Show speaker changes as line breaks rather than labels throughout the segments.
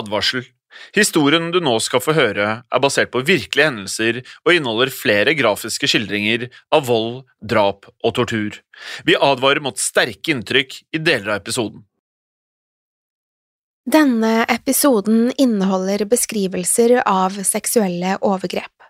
Advarsel. Historien du nå skal få høre, er basert på virkelige hendelser og inneholder flere grafiske skildringer av vold, drap og tortur. Vi advarer mot sterke inntrykk i deler av episoden.
Denne episoden inneholder beskrivelser av seksuelle overgrep.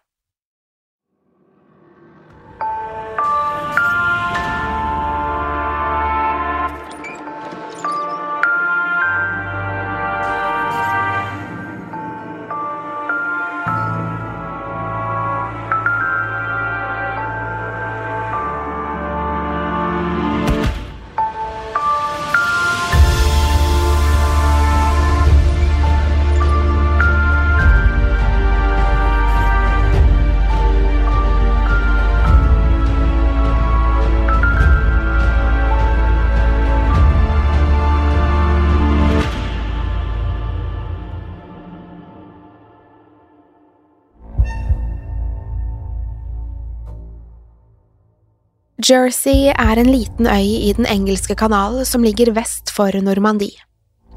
Jersey er en liten øy i Den engelske kanal som ligger vest for Normandie.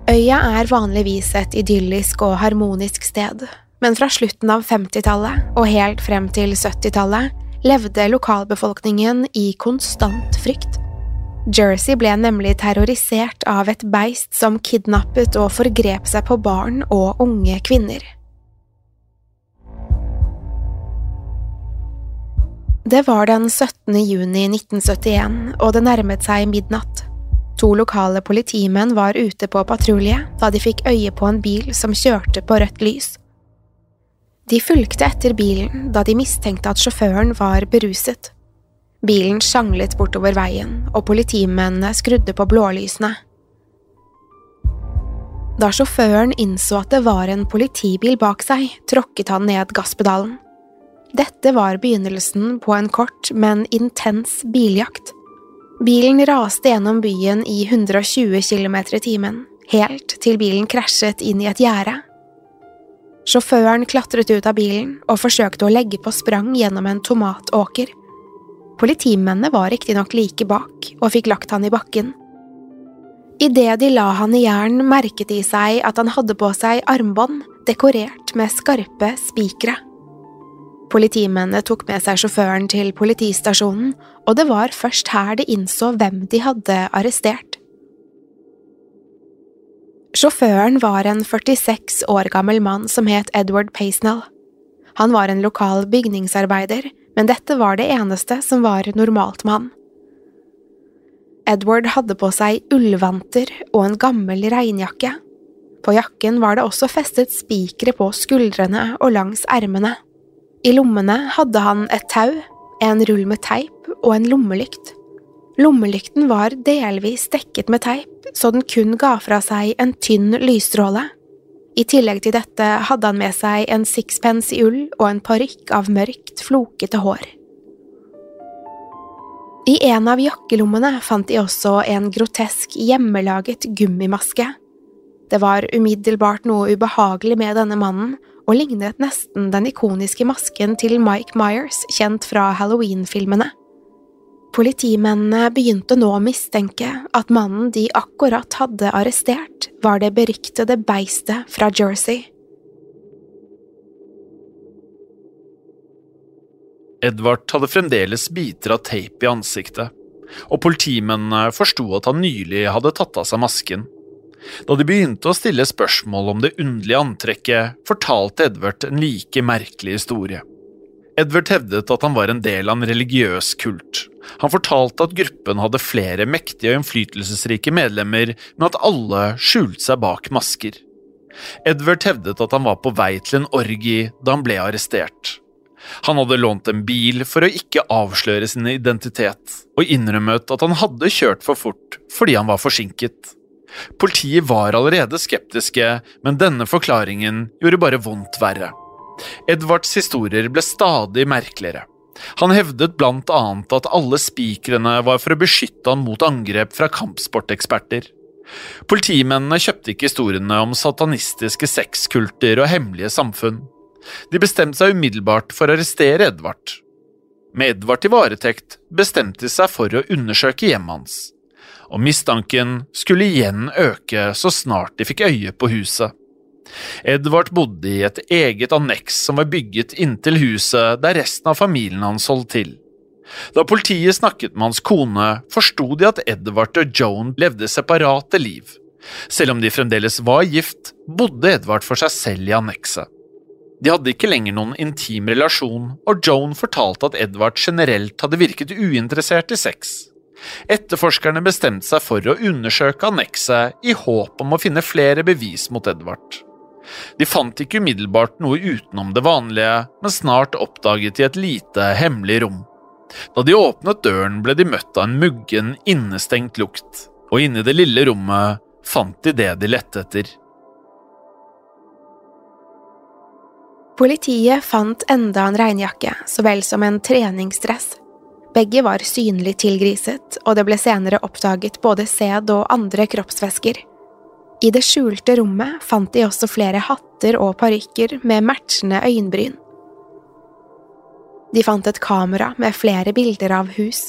Øya er vanligvis et idyllisk og harmonisk sted, men fra slutten av 50-tallet og helt frem til 70-tallet levde lokalbefolkningen i konstant frykt. Jersey ble nemlig terrorisert av et beist som kidnappet og forgrep seg på barn og unge kvinner. Det var den 17. juni 1971, og det nærmet seg midnatt. To lokale politimenn var ute på patrulje da de fikk øye på en bil som kjørte på rødt lys. De fulgte etter bilen da de mistenkte at sjåføren var beruset. Bilen sjanglet bortover veien, og politimennene skrudde på blålysene. Da sjåføren innså at det var en politibil bak seg, tråkket han ned gasspedalen. Dette var begynnelsen på en kort, men intens biljakt. Bilen raste gjennom byen i 120 km i timen, helt til bilen krasjet inn i et gjerde. Sjåføren klatret ut av bilen og forsøkte å legge på sprang gjennom en tomatåker. Politimennene var riktignok like bak og fikk lagt han i bakken. Idet de la han i jern, merket de seg at han hadde på seg armbånd dekorert med skarpe spikere. Politimennene tok med seg sjåføren til politistasjonen, og det var først her de innså hvem de hadde arrestert. Sjåføren var en 46 år gammel mann som het Edward Paisnell. Han var en lokal bygningsarbeider, men dette var det eneste som var normalt med han. Edward hadde på seg ullvanter og en gammel regnjakke. På jakken var det også festet spikere på skuldrene og langs ermene. I lommene hadde han et tau, en rull med teip og en lommelykt. Lommelykten var delvis dekket med teip, så den kun ga fra seg en tynn lysstråle. I tillegg til dette hadde han med seg en sixpence i ull og en parykk av mørkt, flokete hår. I en av jakkelommene fant de også en grotesk, hjemmelaget gummimaske. Det var umiddelbart noe ubehagelig med denne mannen, og lignet nesten den ikoniske masken til Mike Myers, kjent fra Halloween-filmene. Politimennene begynte nå å mistenke at mannen de akkurat hadde arrestert, var det beryktede beistet fra Jersey.
Edvard hadde fremdeles biter av tape i ansiktet, og politimennene forsto at han nylig hadde tatt av seg masken. Da de begynte å stille spørsmål om det underlige antrekket, fortalte Edvard en like merkelig historie. Edvard hevdet at han var en del av en religiøs kult. Han fortalte at gruppen hadde flere mektige og innflytelsesrike medlemmer, men at alle skjulte seg bak masker. Edvard hevdet at han var på vei til en orgi da han ble arrestert. Han hadde lånt en bil for å ikke avsløre sin identitet, og innrømmet at han hadde kjørt for fort fordi han var forsinket. Politiet var allerede skeptiske, men denne forklaringen gjorde bare vondt verre. Edvards historier ble stadig merkeligere. Han hevdet blant annet at alle spikrene var for å beskytte han mot angrep fra kampsporteksperter. Politimennene kjøpte ikke historiene om satanistiske sexkulter og hemmelige samfunn. De bestemte seg umiddelbart for å arrestere Edvard. Med Edvard i varetekt bestemte de seg for å undersøke hjemmet hans, og mistanken skulle igjen øke så snart de fikk øye på huset. Edvard bodde i et eget anneks som var bygget inntil huset der resten av familien hans holdt til. Da politiet snakket med hans kone, forsto de at Edvard og Joan levde separate liv. Selv om de fremdeles var gift, bodde Edvard for seg selv i annekset. De hadde ikke lenger noen intim relasjon, og Joan fortalte at Edvard generelt hadde virket uinteressert i sex. Etterforskerne bestemte seg for å undersøke annekset i håp om å finne flere bevis mot Edvard. De fant ikke umiddelbart noe utenom det vanlige, men snart oppdaget de et lite, hemmelig rom. Da de åpnet døren, ble de møtt av en muggen, innestengt lukt, og inne i det lille rommet fant de det de lette etter.
Politiet fant enda en regnjakke, så vel som en treningsdress. Begge var synlig tilgriset, og det ble senere oppdaget både sæd og andre kroppsvæsker. I det skjulte rommet fant de også flere hatter og parykker med matchende øyenbryn. De fant et kamera med flere bilder av hus.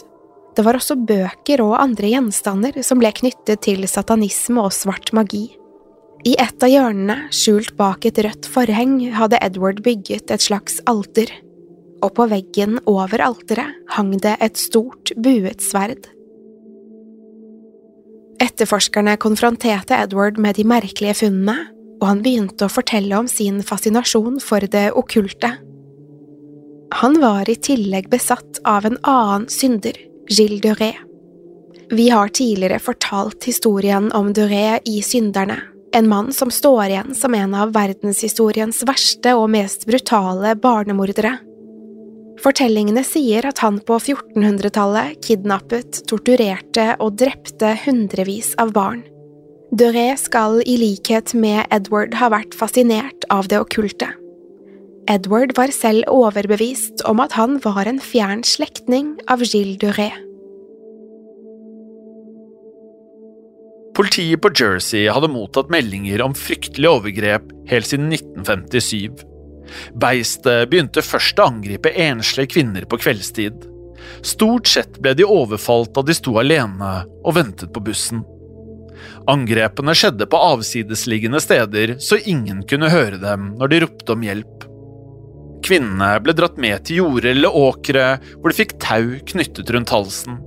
Det var også bøker og andre gjenstander som ble knyttet til satanisme og svart magi. I et av hjørnene, skjult bak et rødt forheng, hadde Edward bygget et slags alter, og på veggen over alteret hang det et stort, buet sverd. Etterforskerne konfronterte Edward med de merkelige funnene, og han begynte å fortelle om sin fascinasjon for det okkulte. Han var i tillegg besatt av en annen synder, Gilles Duré. Vi har tidligere fortalt historien om Duré i Synderne, en mann som står igjen som en av verdenshistoriens verste og mest brutale barnemordere. Fortellingene sier at han på 1400-tallet kidnappet, torturerte og drepte hundrevis av barn. Duré skal i likhet med Edward ha vært fascinert av det okkulte. Edward var selv overbevist om at han var en fjern slektning av Gilles Duré.
Politiet på Jersey hadde mottatt meldinger om fryktelige overgrep helt siden 1957. Beistet begynte først å angripe enslige kvinner på kveldstid. Stort sett ble de overfalt da de sto alene og ventet på bussen. Angrepene skjedde på avsidesliggende steder, så ingen kunne høre dem når de ropte om hjelp. Kvinnene ble dratt med til jorder eller åkre hvor de fikk tau knyttet rundt halsen.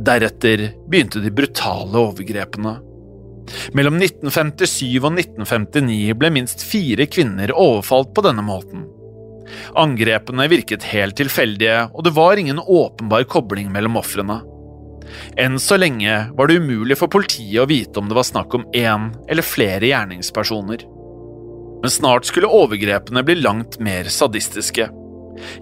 Deretter begynte de brutale overgrepene. Mellom 1957 og 1959 ble minst fire kvinner overfalt på denne måten. Angrepene virket helt tilfeldige, og det var ingen åpenbar kobling mellom ofrene. Enn så lenge var det umulig for politiet å vite om det var snakk om én eller flere gjerningspersoner. Men snart skulle overgrepene bli langt mer sadistiske.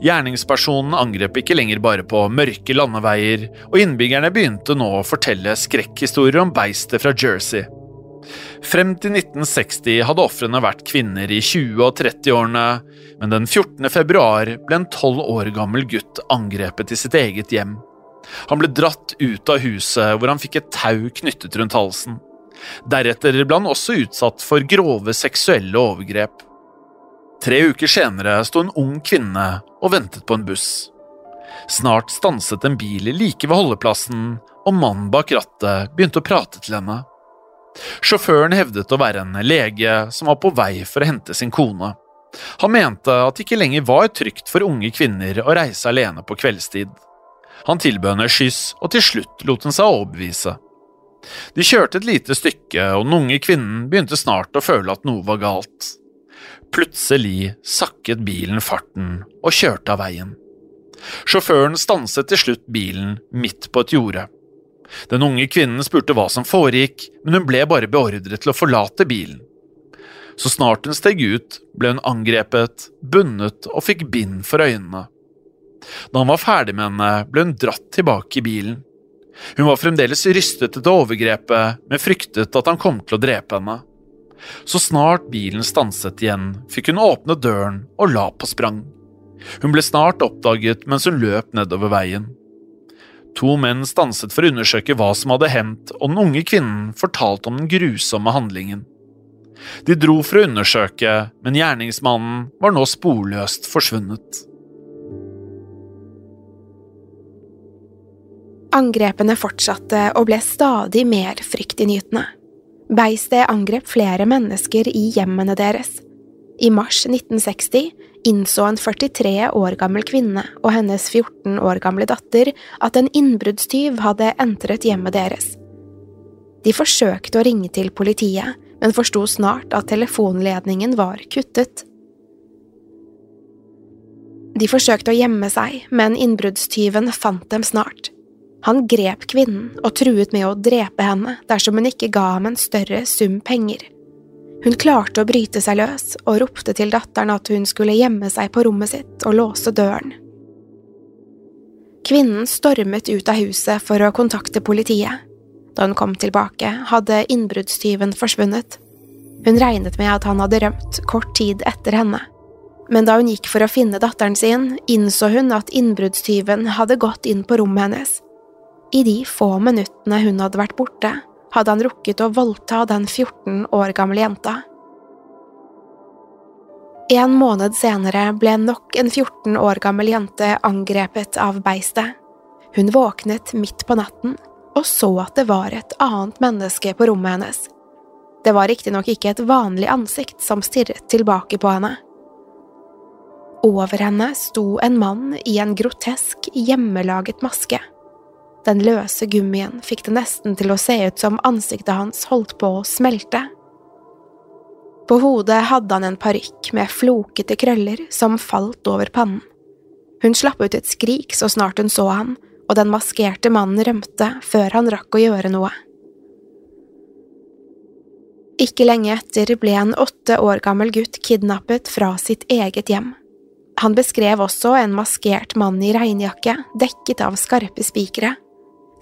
Gjerningspersonen angrep ikke lenger bare på mørke landeveier, og innbyggerne begynte nå å fortelle skrekkhistorier om beistet fra Jersey. Frem til 1960 hadde ofrene vært kvinner i 20- og 30-årene, men den 14. februar ble en tolv år gammel gutt angrepet i sitt eget hjem. Han ble dratt ut av huset hvor han fikk et tau knyttet rundt halsen. Deretter ble han også utsatt for grove seksuelle overgrep. Tre uker senere sto en ung kvinne og ventet på en buss. Snart stanset en bil like ved holdeplassen, og mannen bak rattet begynte å prate til henne. Sjåføren hevdet å være en lege som var på vei for å hente sin kone. Han mente at det ikke lenger var trygt for unge kvinner å reise alene på kveldstid. Han tilbød henne skyss, og til slutt lot hun seg overbevise. De kjørte et lite stykke, og den unge kvinnen begynte snart å føle at noe var galt. Plutselig sakket bilen farten og kjørte av veien. Sjåføren stanset til slutt bilen midt på et jorde. Den unge kvinnen spurte hva som foregikk, men hun ble bare beordret til å forlate bilen. Så snart hun steg ut, ble hun angrepet, bundet og fikk bind for øynene. Da han var ferdig med henne, ble hun dratt tilbake i bilen. Hun var fremdeles rystet etter overgrepet, men fryktet at han kom til å drepe henne. Så snart bilen stanset igjen, fikk hun åpne døren og la på sprang. Hun ble snart oppdaget mens hun løp nedover veien. To menn stanset for å undersøke hva som hadde hendt, og den unge kvinnen fortalte om den grusomme handlingen. De dro for å undersøke, men gjerningsmannen var nå sporløst forsvunnet.
Angrepene fortsatte og ble stadig mer fryktinngytende. Beistet angrep flere mennesker i hjemmene deres. I mars 1960 innså en 43 år gammel kvinne og hennes 14 år gamle datter at en innbruddstyv hadde entret hjemmet deres. De forsøkte å ringe til politiet, men forsto snart at telefonledningen var kuttet. De forsøkte å gjemme seg, men innbruddstyven fant dem snart. Han grep kvinnen og truet med å drepe henne dersom hun ikke ga ham en større sum penger. Hun klarte å bryte seg løs og ropte til datteren at hun skulle gjemme seg på rommet sitt og låse døren. Kvinnen stormet ut av huset for å kontakte politiet. Da hun kom tilbake, hadde innbruddstyven forsvunnet. Hun regnet med at han hadde rømt kort tid etter henne. Men da hun gikk for å finne datteren sin, innså hun at innbruddstyven hadde gått inn på rommet hennes. I de få minuttene hun hadde vært borte, hadde han rukket å voldta den 14 år gamle jenta. En måned senere ble nok en 14 år gammel jente angrepet av beistet. Hun våknet midt på natten og så at det var et annet menneske på rommet hennes. Det var riktignok ikke et vanlig ansikt som stirret tilbake på henne. Over henne sto en mann i en grotesk, hjemmelaget maske. Den løse gummien fikk det nesten til å se ut som ansiktet hans holdt på å smelte. På hodet hadde han en parykk med flokete krøller som falt over pannen. Hun slapp ut et skrik så snart hun så han, og den maskerte mannen rømte før han rakk å gjøre noe. Ikke lenge etter ble en åtte år gammel gutt kidnappet fra sitt eget hjem. Han beskrev også en maskert mann i regnjakke, dekket av skarpe spikere.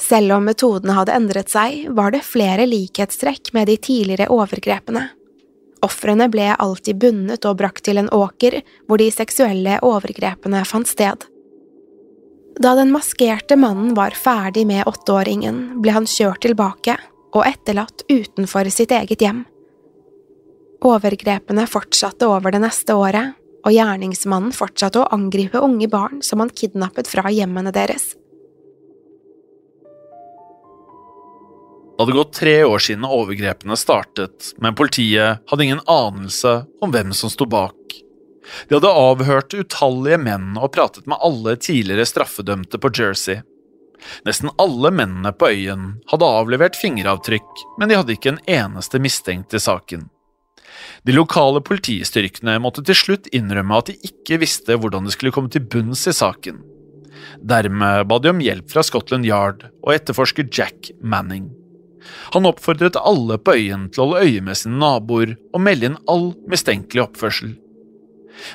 Selv om metodene hadde endret seg, var det flere likhetstrekk med de tidligere overgrepene. Ofrene ble alltid bundet og brakt til en åker hvor de seksuelle overgrepene fant sted. Da den maskerte mannen var ferdig med åtteåringen, ble han kjørt tilbake og etterlatt utenfor sitt eget hjem. Overgrepene fortsatte over det neste året, og gjerningsmannen fortsatte å angripe unge barn som han kidnappet fra hjemmene deres.
Det hadde gått tre år siden overgrepene startet, men politiet hadde ingen anelse om hvem som sto bak. De hadde avhørt utallige menn og pratet med alle tidligere straffedømte på Jersey. Nesten alle mennene på øyen hadde avlevert fingeravtrykk, men de hadde ikke en eneste mistenkt i saken. De lokale politistyrkene måtte til slutt innrømme at de ikke visste hvordan de skulle komme til bunns i saken. Dermed ba de om hjelp fra Scotland Yard og etterforsker Jack Manning. Han oppfordret alle på øyen til å holde øye med sine naboer og melde inn all mistenkelig oppførsel.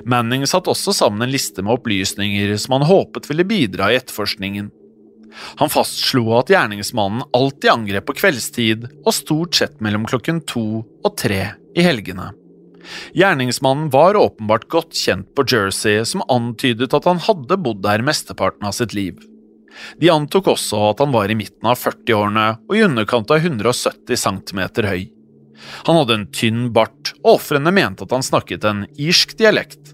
Manning satte også sammen en liste med opplysninger som han håpet ville bidra i etterforskningen. Han fastslo at gjerningsmannen alltid angrep på kveldstid og stort sett mellom klokken to og tre i helgene. Gjerningsmannen var åpenbart godt kjent på Jersey, som antydet at han hadde bodd der mesteparten av sitt liv. De antok også at han var i midten av 40-årene og i underkant av 170 cm høy. Han hadde en tynn bart, og ofrene mente at han snakket en irsk dialekt.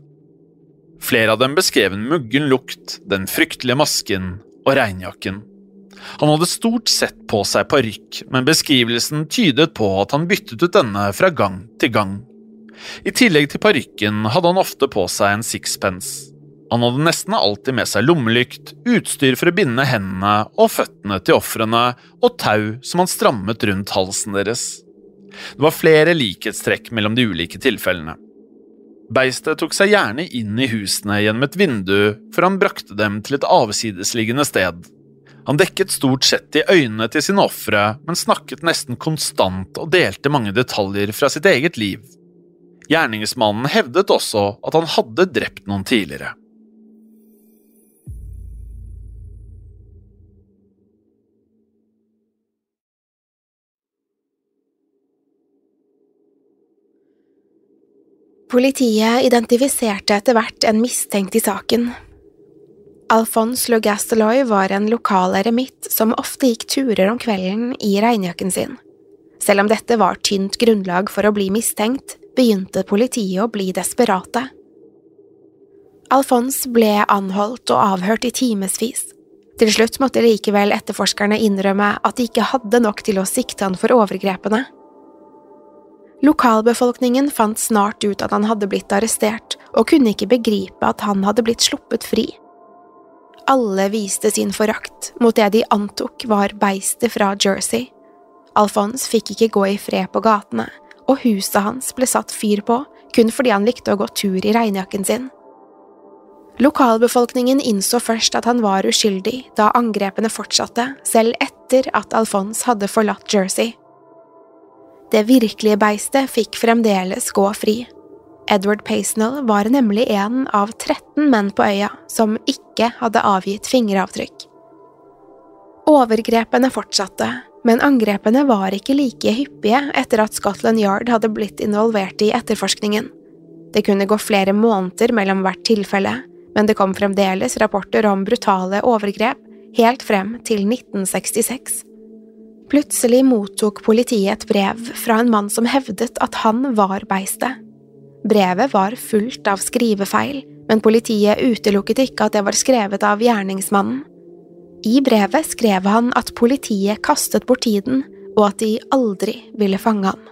Flere av dem beskrev en muggen lukt, den fryktelige masken og regnjakken. Han hadde stort sett på seg parykk, men beskrivelsen tydet på at han byttet ut denne fra gang til gang. I tillegg til parykken hadde han ofte på seg en sixpence. Han hadde nesten alltid med seg lommelykt, utstyr for å binde hendene og føttene til ofrene og tau som han strammet rundt halsen deres. Det var flere likhetstrekk mellom de ulike tilfellene. Beistet tok seg gjerne inn i husene gjennom et vindu før han brakte dem til et avsidesliggende sted. Han dekket stort sett i øynene til sine ofre, men snakket nesten konstant og delte mange detaljer fra sitt eget liv. Gjerningsmannen hevdet også at han hadde drept noen tidligere.
Politiet identifiserte etter hvert en mistenkt i saken. Alphonse Le Gasteloy var en lokal eremitt som ofte gikk turer om kvelden i regnjakken sin. Selv om dette var tynt grunnlag for å bli mistenkt, begynte politiet å bli desperate. Alphonse ble anholdt og avhørt i timevis. Til slutt måtte likevel etterforskerne innrømme at de ikke hadde nok til å sikte han for overgrepene. Lokalbefolkningen fant snart ut at han hadde blitt arrestert, og kunne ikke begripe at han hadde blitt sluppet fri. Alle viste sin forakt mot det de antok var beistet fra Jersey. Alfons fikk ikke gå i fred på gatene, og huset hans ble satt fyr på kun fordi han likte å gå tur i regnjakken sin. Lokalbefolkningen innså først at han var uskyldig da angrepene fortsatte, selv etter at Alfons hadde forlatt Jersey. Det virkelige beistet fikk fremdeles gå fri. Edward Paisnell var nemlig en av 13 menn på øya som ikke hadde avgitt fingeravtrykk. Overgrepene fortsatte, men angrepene var ikke like hyppige etter at Scotland Yard hadde blitt involvert i etterforskningen. Det kunne gå flere måneder mellom hvert tilfelle, men det kom fremdeles rapporter om brutale overgrep helt frem til 1966. Plutselig mottok politiet et brev fra en mann som hevdet at han var beistet. Brevet var fullt av skrivefeil, men politiet utelukket ikke at det var skrevet av gjerningsmannen. I brevet skrev han at politiet kastet bort tiden, og at de aldri ville fange ham.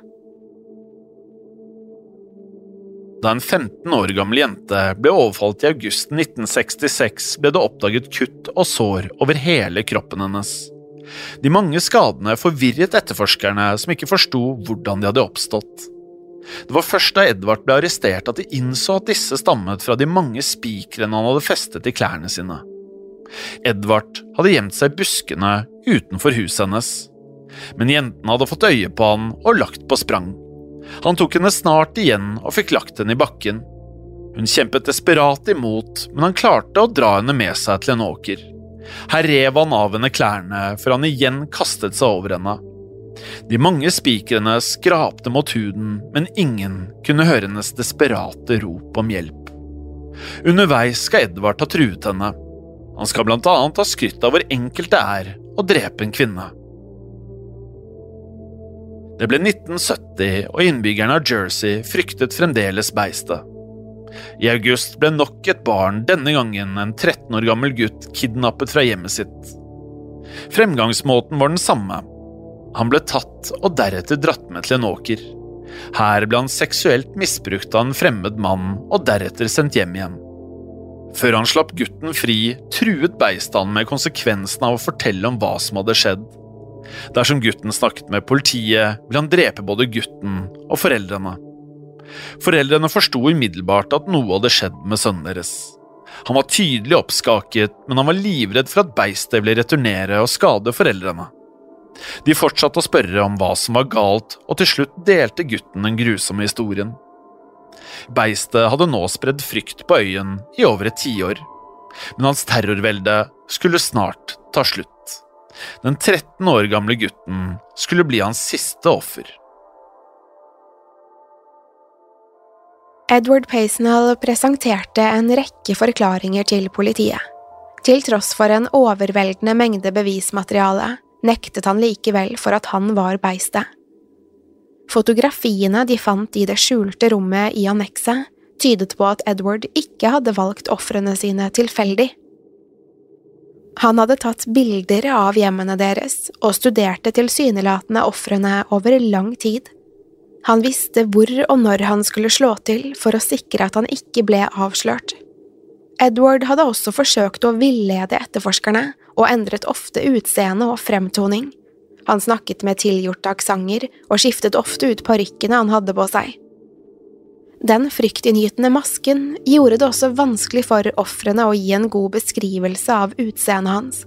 Da en 15 år gammel jente ble overfalt i august 1966, ble det oppdaget kutt og sår over hele kroppen hennes. De mange skadene forvirret etterforskerne, som ikke forsto hvordan de hadde oppstått. Det var først da Edvard ble arrestert at de innså at disse stammet fra de mange spikrene han hadde festet i klærne sine. Edvard hadde gjemt seg i buskene utenfor huset hennes, men jentene hadde fått øye på han og lagt på sprang. Han tok henne snart igjen og fikk lagt henne i bakken. Hun kjempet desperat imot, men han klarte å dra henne med seg til en åker. Her rev han av henne klærne før han igjen kastet seg over henne. De mange spikrene skrapte mot huden, men ingen kunne høre hennes desperate rop om hjelp. Underveis skal Edvard ha truet henne. Han skal blant annet ha skrytt av hvor enkelt det er å drepe en kvinne. Det ble 1970, og innbyggerne av Jersey fryktet fremdeles beistet. I august ble nok et barn, denne gangen en 13 år gammel gutt, kidnappet fra hjemmet sitt. Fremgangsmåten var den samme. Han ble tatt og deretter dratt med til en åker. Her ble han seksuelt misbrukt av en fremmed mann og deretter sendt hjem igjen. Før han slapp gutten fri, truet Beistan med konsekvensen av å fortelle om hva som hadde skjedd. Dersom gutten snakket med politiet, ville han drepe både gutten og foreldrene. Foreldrene forsto umiddelbart at noe hadde skjedd med sønnen deres. Han var tydelig oppskaket, men han var livredd for at beistet ville returnere og skade foreldrene. De fortsatte å spørre om hva som var galt, og til slutt delte gutten den grusomme historien. Beistet hadde nå spredd frykt på øyen i over et tiår, men hans terrorvelde skulle snart ta slutt. Den 13 år gamle gutten skulle bli hans siste offer.
Edward Paisnell presenterte en rekke forklaringer til politiet. Til tross for en overveldende mengde bevismateriale nektet han likevel for at han var beistet. Fotografiene de fant i det skjulte rommet i annekset, tydet på at Edward ikke hadde valgt ofrene sine tilfeldig. Han hadde tatt bilder av hjemmene deres og studerte tilsynelatende ofrene over lang tid. Han visste hvor og når han skulle slå til for å sikre at han ikke ble avslørt. Edward hadde også forsøkt å villede etterforskerne og endret ofte utseende og fremtoning. Han snakket med tilgjorte aksenter og skiftet ofte ut parykkene han hadde på seg. Den fryktinngytende masken gjorde det også vanskelig for ofrene å gi en god beskrivelse av utseendet hans.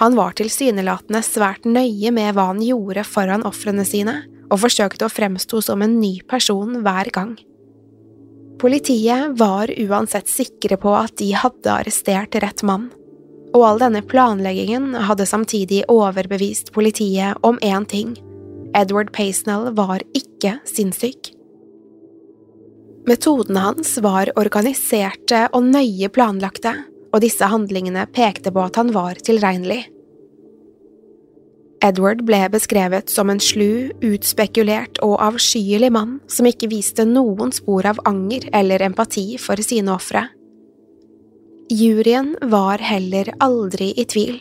Han var tilsynelatende svært nøye med hva han gjorde foran ofrene sine, og forsøkte å fremstå som en ny person hver gang. Politiet var uansett sikre på at de hadde arrestert rett mann, og all denne planleggingen hadde samtidig overbevist politiet om én ting – Edward Paisnell var ikke sinnssyk. Metodene hans var organiserte og nøye planlagte, og disse handlingene pekte på at han var tilregnelig. Edward ble beskrevet som en slu, utspekulert og avskyelig mann som ikke viste noen spor av anger eller empati for sine ofre. Juryen var heller aldri i tvil.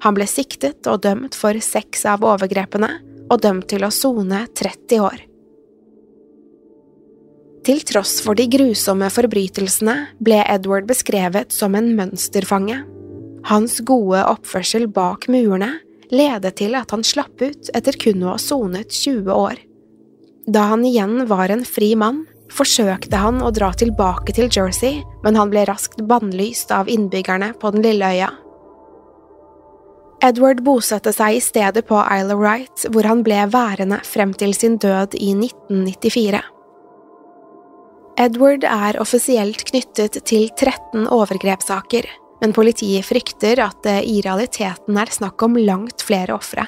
Han ble siktet og dømt for seks av overgrepene, og dømt til å sone 30 år. Til tross for de grusomme forbrytelsene ble Edward beskrevet som en mønsterfange. Hans gode oppførsel bak murene ledet til at han slapp ut etter kun å ha sonet 20 år. Da han igjen var en fri mann, forsøkte han å dra tilbake til Jersey, men han ble raskt bannlyst av innbyggerne på den lille øya. Edward bosatte seg i stedet på Isle of Wight, hvor han ble værende frem til sin død i 1994. Edward er offisielt knyttet til 13 overgrepssaker, men politiet frykter at det i realiteten er snakk om langt flere ofre.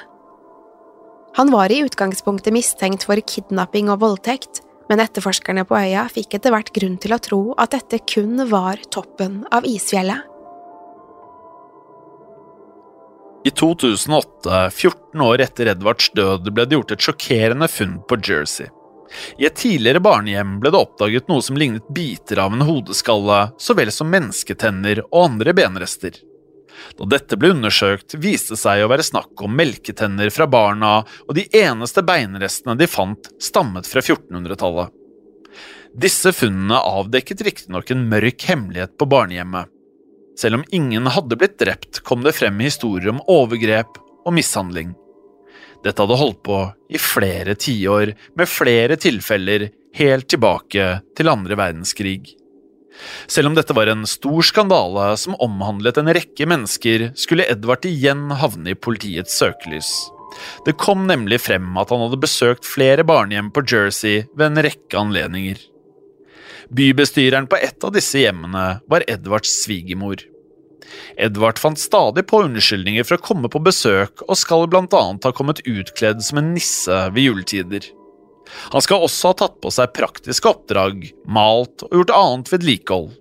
Han var i utgangspunktet mistenkt for kidnapping og voldtekt, men etterforskerne på øya fikk etter hvert grunn til å tro at dette kun var toppen av isfjellet.
I 2008, 14 år etter Edvards død, ble det gjort et sjokkerende funn på Jersey. I et tidligere barnehjem ble det oppdaget noe som lignet biter av en hodeskalle, så vel som mennesketenner og andre benrester. Da dette ble undersøkt, viste det seg å være snakk om melketenner fra barna, og de eneste beinrestene de fant, stammet fra 1400-tallet. Disse funnene avdekket riktignok en mørk hemmelighet på barnehjemmet. Selv om ingen hadde blitt drept, kom det frem historier om overgrep og mishandling. Dette hadde holdt på i flere tiår, med flere tilfeller helt tilbake til andre verdenskrig. Selv om dette var en stor skandale som omhandlet en rekke mennesker, skulle Edvard igjen havne i politiets søkelys. Det kom nemlig frem at han hadde besøkt flere barnehjem på Jersey ved en rekke anledninger. Bybestyreren på et av disse hjemmene var Edvards svigermor. Edvard fant stadig på unnskyldninger for å komme på besøk, og skal blant annet ha kommet utkledd som en nisse ved juletider. Han skal også ha tatt på seg praktiske oppdrag, malt og gjort annet vedlikehold.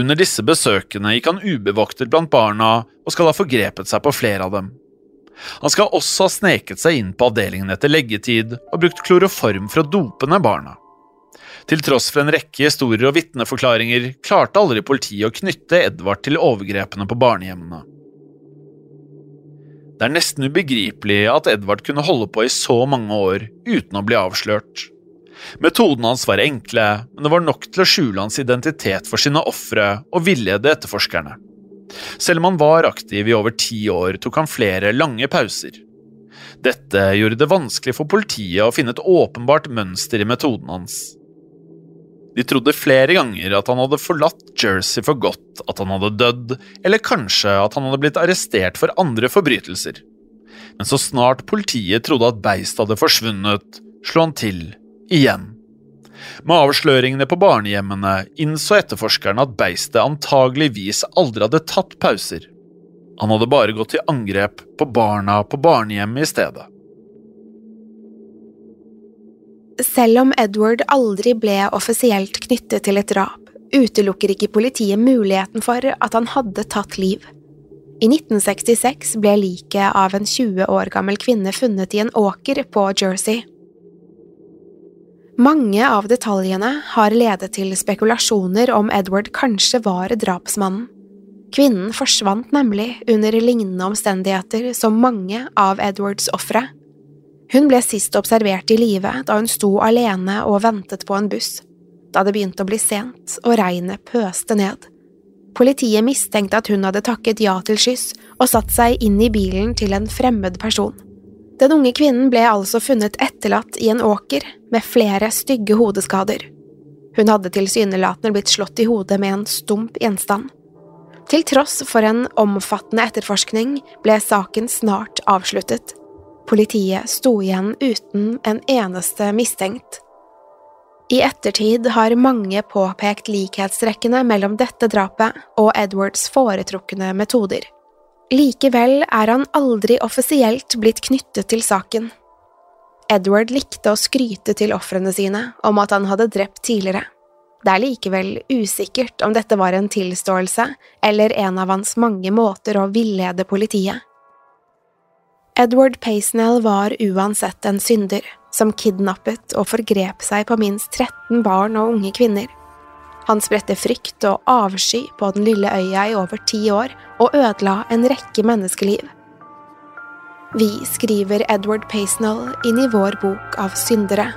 Under disse besøkene gikk han ubevoktet blant barna og skal ha forgrepet seg på flere av dem. Han skal også ha sneket seg inn på avdelingen etter leggetid og brukt kloroform for å dope ned barna. Til tross for en rekke historier og vitneforklaringer klarte aldri politiet å knytte Edvard til overgrepene på barnehjemmene. Det er nesten ubegripelig at Edvard kunne holde på i så mange år uten å bli avslørt. Metodene hans var enkle, men det var nok til å skjule hans identitet for sine ofre og villede etterforskerne. Selv om han var aktiv i over ti år, tok han flere lange pauser. Dette gjorde det vanskelig for politiet å finne et åpenbart mønster i metoden hans. De trodde flere ganger at han hadde forlatt Jersey for godt, at han hadde dødd, eller kanskje at han hadde blitt arrestert for andre forbrytelser. Men så snart politiet trodde at beistet hadde forsvunnet, slo han til igjen. Med avsløringene på barnehjemmene innså etterforskerne at beistet antageligvis aldri hadde tatt pauser. Han hadde bare gått til angrep på barna på barnehjemmet i stedet.
Selv om Edward aldri ble offisielt knyttet til et drap, utelukker ikke politiet muligheten for at han hadde tatt liv. I 1966 ble liket av en 20 år gammel kvinne funnet i en åker på Jersey. Mange av detaljene har ledet til spekulasjoner om Edward kanskje var drapsmannen. Kvinnen forsvant nemlig under lignende omstendigheter som mange av Edwards ofre. Hun ble sist observert i live da hun sto alene og ventet på en buss, da det begynte å bli sent og regnet pøste ned. Politiet mistenkte at hun hadde takket ja til skyss og satt seg inn i bilen til en fremmed person. Den unge kvinnen ble altså funnet etterlatt i en åker med flere stygge hodeskader. Hun hadde tilsynelatende blitt slått i hodet med en stump gjenstand. Til tross for en omfattende etterforskning ble saken snart avsluttet. Politiet sto igjen uten en eneste mistenkt. I ettertid har mange påpekt likhetstrekkene mellom dette drapet og Edwards foretrukne metoder. Likevel er han aldri offisielt blitt knyttet til saken. Edward likte å skryte til ofrene sine om at han hadde drept tidligere. Det er likevel usikkert om dette var en tilståelse eller en av hans mange måter å villede politiet. Edward Paisnell var uansett en synder, som kidnappet og forgrep seg på minst 13 barn og unge kvinner. Han spredte frykt og avsky på den lille øya i over ti år og ødela en rekke menneskeliv. Vi skriver Edward Paisnell inn i vår bok av syndere.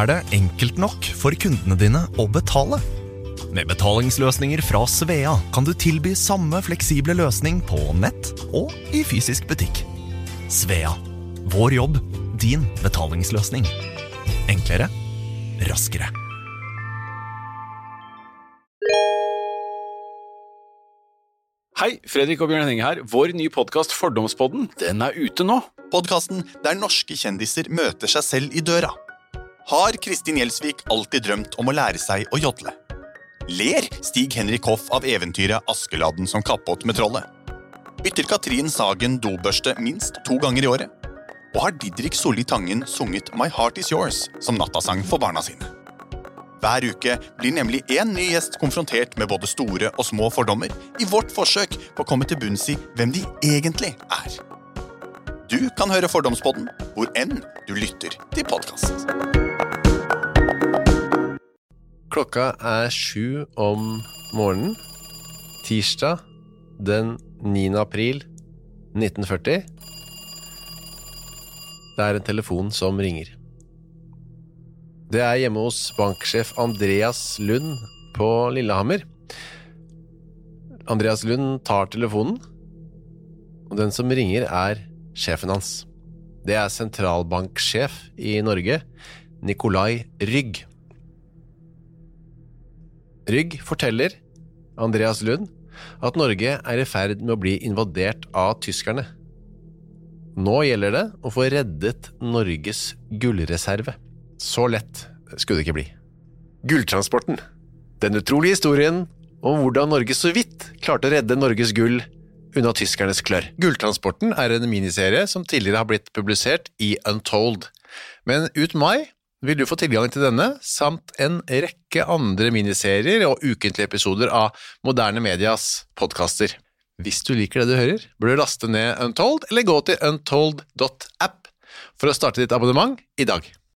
Er det enkelt nok for kundene dine å betale? Med betalingsløsninger fra Svea kan du tilby samme fleksible løsning på nett og i fysisk butikk. Svea vår jobb, din betalingsløsning. Enklere, raskere.
Hei, Fredrik og Bjørn Henning her. Vår nye podkast Fordomspodden den er ute nå.
Podkasten der norske kjendiser møter seg selv i døra. Har Kristin Gjelsvik alltid drømt om å lære seg å jodle? Ler Stig Henrik Hoff av eventyret Askeladden som kappåt med trollet? Bytter Katrin Sagen dobørste minst to ganger i året? Og har Didrik Solli Tangen sunget My Heart Is Yours som nattasang for barna sine? Hver uke blir nemlig én ny gjest konfrontert med både store og små fordommer i vårt forsøk på å komme til bunns i hvem de egentlig er. Du kan høre Fordomspodden hvor enn du lytter til podkast.
Klokka er sju om morgenen. Tirsdag den 9. april 1940. Det er en telefon som ringer. Det er hjemme hos banksjef Andreas Lund på Lillehammer. Andreas Lund tar telefonen, og den som ringer, er sjefen hans. Det er sentralbanksjef i Norge, Nikolai Rygg. Rygg forteller Andreas Lund at Norge er i ferd med å bli invadert av tyskerne. Nå gjelder det å få reddet Norges gullreserve. Så lett skulle det ikke bli. Gulltransporten. Den utrolige historien om hvordan Norge så vidt klarte å redde Norges gull unna tyskernes klør. Gulltransporten er en miniserie som tidligere har blitt publisert i Untold. Men ut mai vil du få tilgang til denne, samt en rekke andre miniserier og ukentlige episoder av Moderne Medias podkaster. Hvis du liker det du hører, bør du laste ned Untold, eller gå til untold.app for å starte ditt abonnement i dag.